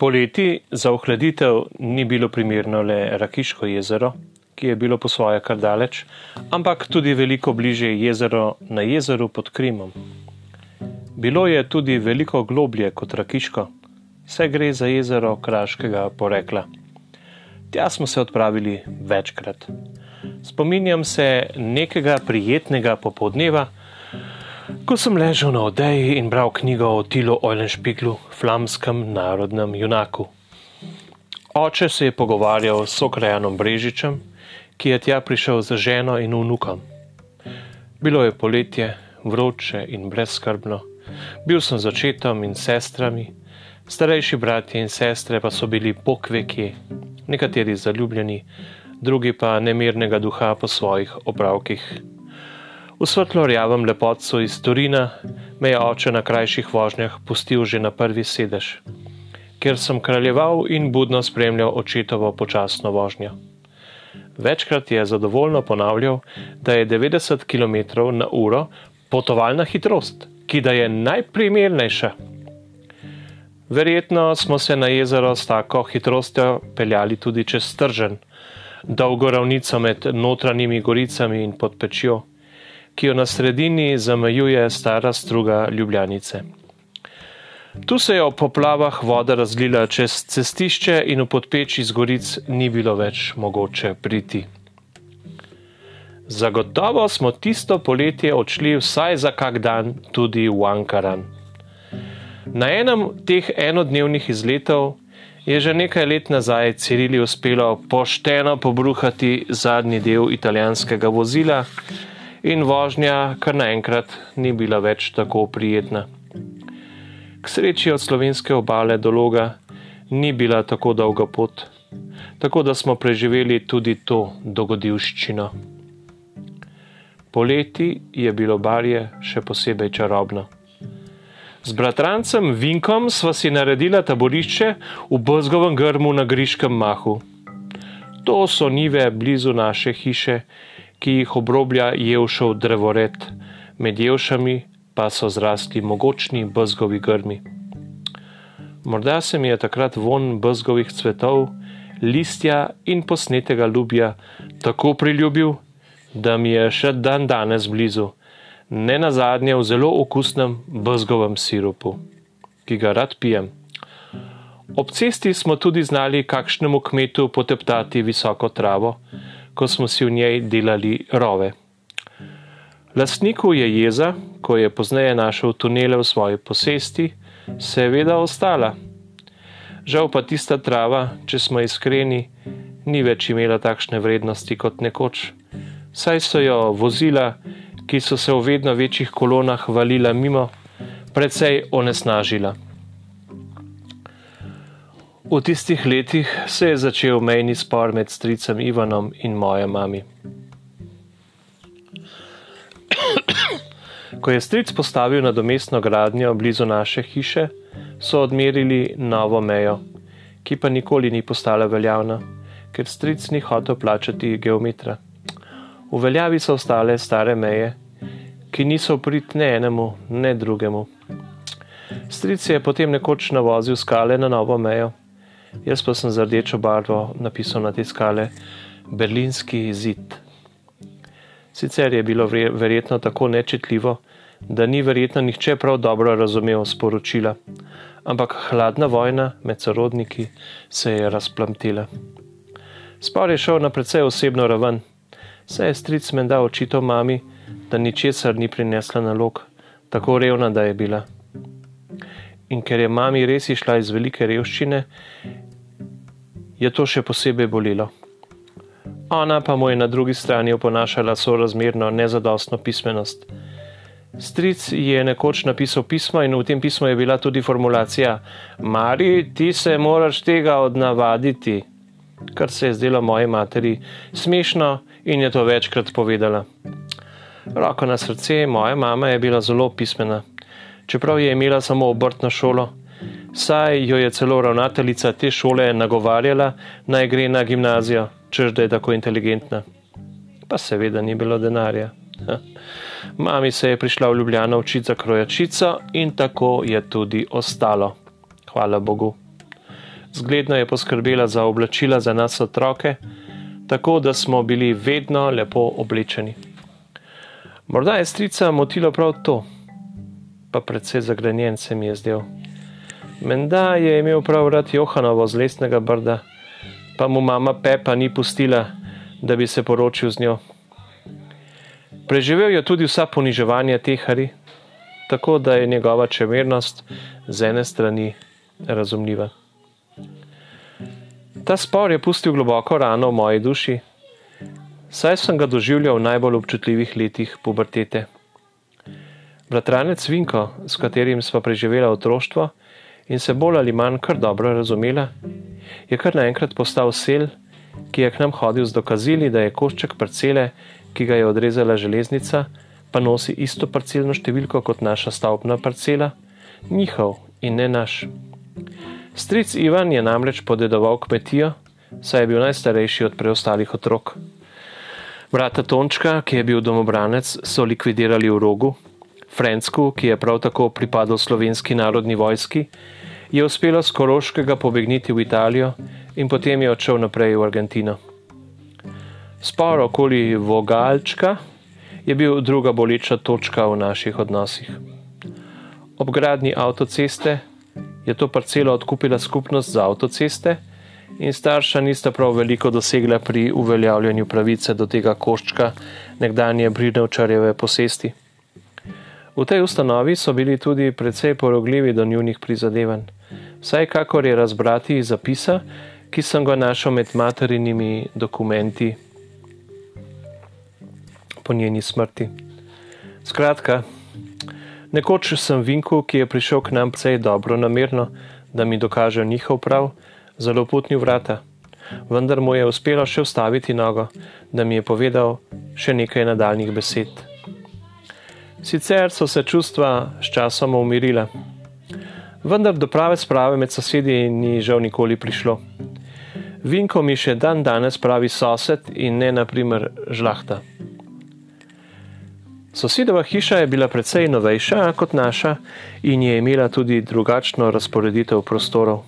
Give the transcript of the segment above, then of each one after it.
Poleti za ohladitev ni bilo primerno le Rakiško jezero, ki je bilo po svoje kar daleč, ampak tudi veliko bliže jezero na jezeru pod Krimom. Bilo je tudi veliko globlje kot Rakiško, vse gre za jezero kraškega porekla. Tja smo se odpravili večkrat. Spominjam se nekega prijetnega popodneva, ko sem ležal na odeji in bral knjigo o Tilu Eulenspiglu, flamskem narodnem junaku. Oče se je pogovarjal s sokrajanom Brežičem, ki je tja prišel za ženo in vnukom. Bilo je poletje, vroče in brezskrbno. Bil sem z očetom in sestrami, starejši bratje in sestre pa so bili pokveki, nekateri zaljubljeni, drugi pa nemirnega duha po svojih opravkih. V svetlo rjavem lepotcu iz Turina me je oče na krajših vožnjah pustil že na prvi sedež, ker sem kraljeval in budno spremljal očetovo počasno vožnjo. Večkrat je zadovoljno ponavljal, da je 90 km na uro potovalna hitrost, ki da je najprimernejša. Verjetno smo se na jezero s tako hitrostjo peljali tudi čez stržen, dolgo ravnico med notranjimi goricami in pod pečjo ki jo na sredini zamejuje stara struga Ljubljanice. Tu se je ob poplavah voda razlila čez cestišče in v podpeči z goric ni bilo več mogoče priti. Zagotovo smo tisto poletje odšli vsaj za kak dan tudi v Ankaran. Na enem teh enodnevnih izletov je že nekaj let nazaj Cirili uspelo pošteno pobruhati zadnji del italijanskega vozila, in vožnja kar naenkrat ni bila več tako prijetna. K sreči od slovenske obale do loga ni bila tako dolga pot, tako da smo preživeli tudi to dogodivščino. Poleti je bilo barje še posebej čarobno. Z bratrancem Vinkom sva si naredila taborišče v Bozgovem grmu na Griškem mahu. To so nive blizu naše hiše, ki jih obroblja jevšov drevored, med jevšami pa so zrasti mogočni bzgovi grmi. Morda se mi je takrat von bzgovih cvetov, listja in posnetega ljubja tako priljubil, da mi je še dan danes blizu, ne na zadnje v zelo okusnem bzgovem sirupu, ki ga rad pijem. Ob cesti smo tudi znali kakšnemu kmetu poteptati visoko travo, ko smo si v njej delali rove. Lastniku je jeza, ko je pozneje našel tunele v svoji posesti, seveda ostala. Žal pa tista trava, če smo iskreni, ni več imela takšne vrednosti kot nekoč. Saj so jo vozila, ki so se v vedno večjih kolonah valila mimo, precej onesnažila. V tistih letih se je začel mejni spor med stricem Ivanom in mojo mami. Ko je stric postavil na domestno gradnjo blizu naše hiše, so odmerili novo mejo, ki pa nikoli ni postala veljavna, ker stric ni hotel plačati geometra. V veljavi so ostale stare meje, ki niso prid ne enemu, ne drugemu. Stric je potem nekoč navozil skale na novo mejo. Jaz pa sem z rdečo barvo napisal na te skale Berlinski zid. Sicer je bilo verjetno tako nečitljivo, da ni verjetno nihče prav dobro razumel sporočila, ampak hladna vojna med sorodniki se je razplamtila. Spor je šel na precej osebno raven, saj je stric menda očital mami, da ničesar ni prinesla nalog, tako revna, da je bila in ker je mami res išla iz velike revščine, je to še posebej bolelo. Ona pa mu je na drugi strani oponašala sorazmerno nezadostno pismenost. Stric je nekoč napisal pismo in v tem pismu je bila tudi formulacija: Mari, ti se moraš tega odnavaditi, kar se je zdelo moji materi smešno in je to večkrat povedala. Roko na srce, moja mama je bila zelo pismena čeprav je imela samo obrtno šolo. Saj jo je celo ravnateljica te šole nagovarjala, naj gre na gimnazijo, čež da je tako inteligentna. Pa seveda ni bilo denarja. Mami se je prišla v Ljubljano učiti za krojačico in tako je tudi ostalo. Hvala Bogu. Zgledno je poskrbela za oblačila za nas otroke, tako da smo bili vedno lepo oblečeni. Morda je strica motilo prav to, pa predvsej zagrenjen se mi je zdel. Menda je imel prav rad Johanovo z lesnega brda, pa mu mama Pepa ni pustila, da bi se poročil z njo. Preživel je tudi vsa poniževanja tehari, tako da je njegova čemernost z ene strani razumljiva. Ta spor je pustil globoko rano v moji duši, saj sem ga doživljal v najbolj občutljivih letih pubertete. Bratranec Vinko, s katerim smo preživeli otroštvo in se bolj ali manj kar dobro razumela, je kar naenkrat postal sel, ki je k nam hodil z dokazili, da je košček parcele, ki ga je odrezala železnica, pa nosi isto parcelno številko kot naša stavbna parcela, njihov in ne naš. Stric Ivan je namreč podedoval kmetijo, saj je bil najstarejši od preostalih otrok. Brata Tončka, ki je bil domobranec, so likvidirali v rogu, Francku, ki je prav tako pripadal slovenski narodni vojski, je uspelo z Koroškega pobegniti v Italijo in potem je odšel naprej v Argentino. Spor okoli Vogalčka je bil druga boleča točka v naših odnosih. Ob gradni avtoceste je to parcelo odkupila skupnost za avtoceste in starša nista prav veliko dosegla pri uveljavljanju pravice do tega koščka nekdanje Bridovčarjeve posesti. V tej ustanovi so bili tudi precej porogljivi do njunih prizadevanj, saj kakor je razbrati iz zapisa, ki sem ga našel med materinimi dokumenti po njeni smrti. Skratka, nekoč sem Vinku, ki je prišel k nam precej dobro namerno, da mi dokaže njihov prav, zelo putni vrata. Vendar mu je uspelo še ustaviti nogo, da mi je povedal še nekaj nadaljnih besed. Sicer so se čustva s časom umirila, vendar do prave sprave med sosedi ni žal nikoli prišlo. Vinko mi še dan danes pravi sosed in ne naprimer žlahta. Sosedova hiša je bila precej novejša kot naša in je imela tudi drugačno razporeditev prostorov.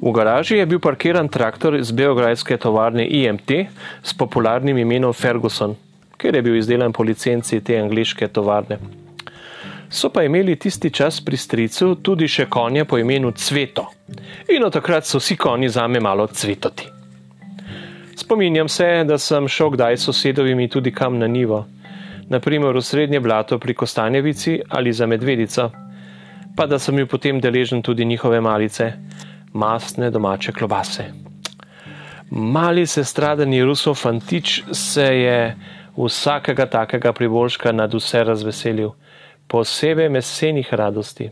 V garaži je bil parkiran traktor iz beograjske tovarne IMT s popularnim imenom Ferguson, ker je bil izdelan po licenci te angliške tovarne. So pa imeli tisti čas pri stricu tudi še konje po imenu Cveto. In od takrat so vsi konji zame malo cvetoti. Spominjam se, da sem šel kdaj sosedovimi tudi kam na nivo, naprimer v srednje blato pri Kostanjevici ali za Medvedico, pa da sem bil potem deležen tudi njihove malice, mastne domače klobase. Mali se stradani Rusov fantič se je vsakega takega priboljška nad vse razveselil, posebej mesenih radosti.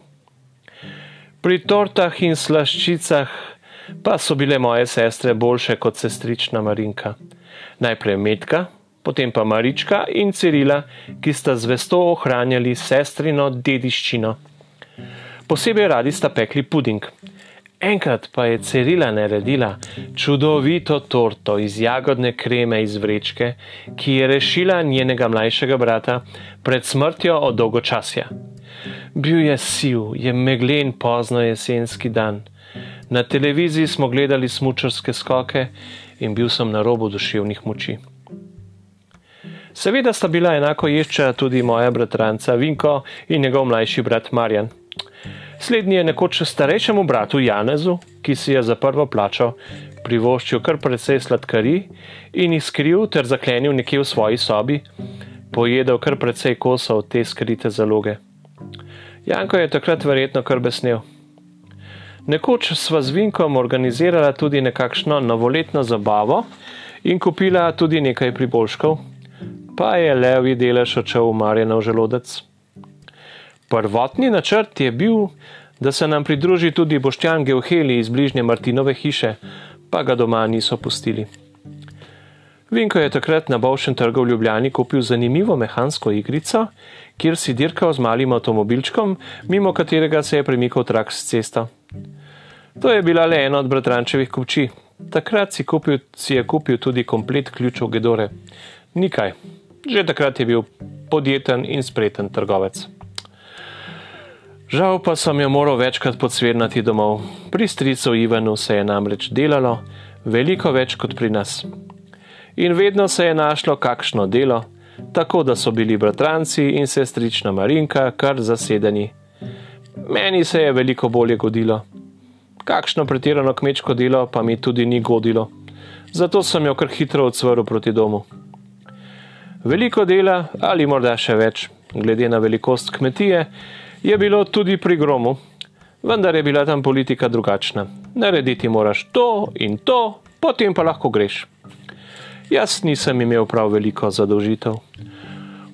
Pri tortah in slaščicah pa so bile moje sestre boljše kot sestrična Marinka. Najprej Metka, potem pa Marička in Cirila, ki sta zvesto ohranjali sestrino dediščino. Posebej radi sta pekli puding, Enkrat pa je Cirila naredila čudovito torto iz jagodne kreme iz vrečke, ki je rešila njenega mlajšega brata pred smrtjo od dolgočasja. Bil je siv, je meglen pozno jesenski dan. Na televiziji smo gledali smučarske skoke in bil sem na robu duševnih moči. Seveda sta bila enako ješča tudi moja bratranca Vinko in njegov mlajši brat Marjan. Slednji je nekoč starejšemu bratu Janezu, ki si je za prvo plačo privoščil kar precej sladkari in jih skril ter zaklenil nekje v svoji sobi, pojedel kar precej kosov te skrite zaloge. Janko je takrat verjetno kar besnil. Nekoč sva z Vinkom organizirala tudi nekakšno novoletno zabavo in kupila tudi nekaj priboljškov, pa je levi delež odšel v Marjenov želodec. Prvotni načrt je bil, da se nam pridruži tudi Boštjan Geoheli iz bližnje Martinove hiše, pa ga doma niso pustili. Vinko je takrat na Bovšem trgu v Ljubljani kupil zanimivo mehansko igrico, kjer si dirkal z malim avtomobilčkom, mimo katerega se je premikal trak s cesta. To je bila le ena od bratrančevih kupči. Takrat si, kupil, si je kupil tudi komplet ključov Gedore. Nikaj, že takrat je bil podjeten in spreten trgovec. Žal pa sem jo moral večkrat podsvirnati domov. Pri stricu Ivanu se je namreč delalo veliko več kot pri nas. In vedno se je našlo kakšno delo, tako da so bili bratranci in sestrična Marinka kar zasedeni. Meni se je veliko bolje godilo. Kakšno pretirano kmečko delo pa mi tudi ni godilo. Zato sem jo kar hitro odsvrl proti domu. Veliko dela, ali morda še več, glede na velikost kmetije, je bilo tudi pri gromu, vendar je bila tam politika drugačna. Narediti moraš to in to, potem pa lahko greš. Jaz nisem imel prav veliko zadolžitev.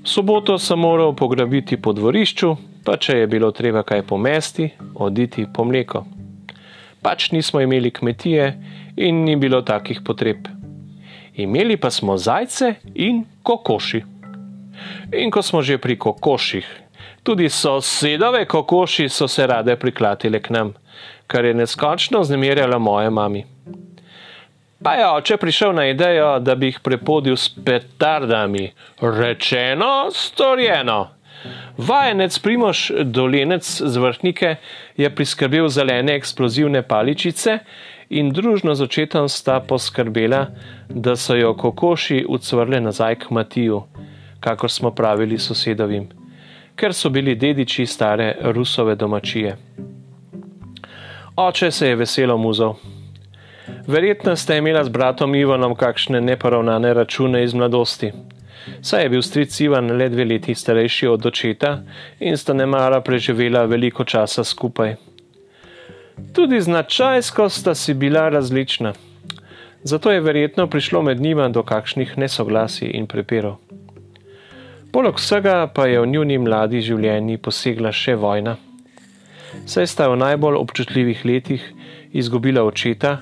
V soboto sem moral pograbiti po dvorišču, pa če je bilo treba kaj pomesti, oditi po mleko. Pač nismo imeli kmetije in ni bilo takih potreb. Imeli pa smo zajce in kokoši. In ko smo že pri kokoših, tudi sosedove kokoši so se rade priklatile k nam, kar je neskončno znemirjalo moje mami. Pa je oče prišel na idejo, da bi jih prepodil s petardami. Rečeno, storjeno. Vajenec Primoš Dolenec z vrhnike je priskrbel zelene eksplozivne paličice in družno z očetom sta poskrbela, da so jo kokoši ucvrle nazaj k Matiju, kakor smo pravili sosedovim, ker so bili dediči stare rusove domačije. Oče se je veselo muzal. Verjetno ste imela z bratom Ivanom kakšne neporavnane račune iz mladosti. Saj je bil stric Ivan le dve leti starejši od očeta in sta ne mara preživela veliko časa skupaj. Tudi značajsko sta si bila različna, zato je verjetno prišlo med njima do kakšnih nesoglasij in prepirov. Poleg vsega pa je v njuni mladi življenji posegla še vojna. Saj sta v najbolj občutljivih letih izgubila očeta,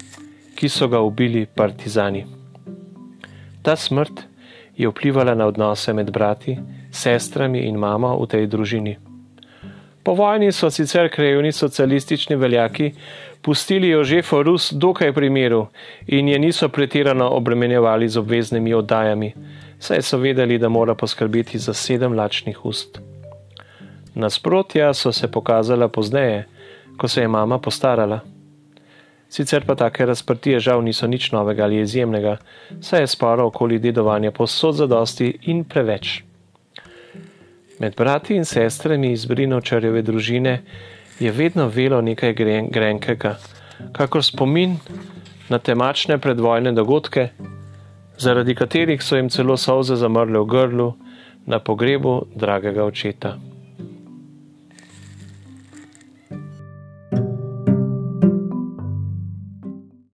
ki so ga ubili partizani. Ta smrt je vplivala na odnose med brati, sestrami in mamo v tej družini. Po vojni so sicer krajovni socialistični veljaki pustili Jožefo Rus dokaj pri miru in je niso pretirano obremenjevali z obveznimi oddajami, saj so vedeli, da mora poskrbeti za sedem lačnih ust. Nasprotja so se pokazala pozneje, ko se je mama postarala. Sicer pa take razprtije žal niso nič novega ali izjemnega, saj je sporo okoli dedovanja posod zadosti in preveč. Med brati in sestrami iz Brinovčarjeve družine je vedno velo nekaj gren grenkega, kakor spomin na temačne predvojne dogodke, zaradi katerih so jim celo solze zamrle v grlu na pogrebu dragega očeta.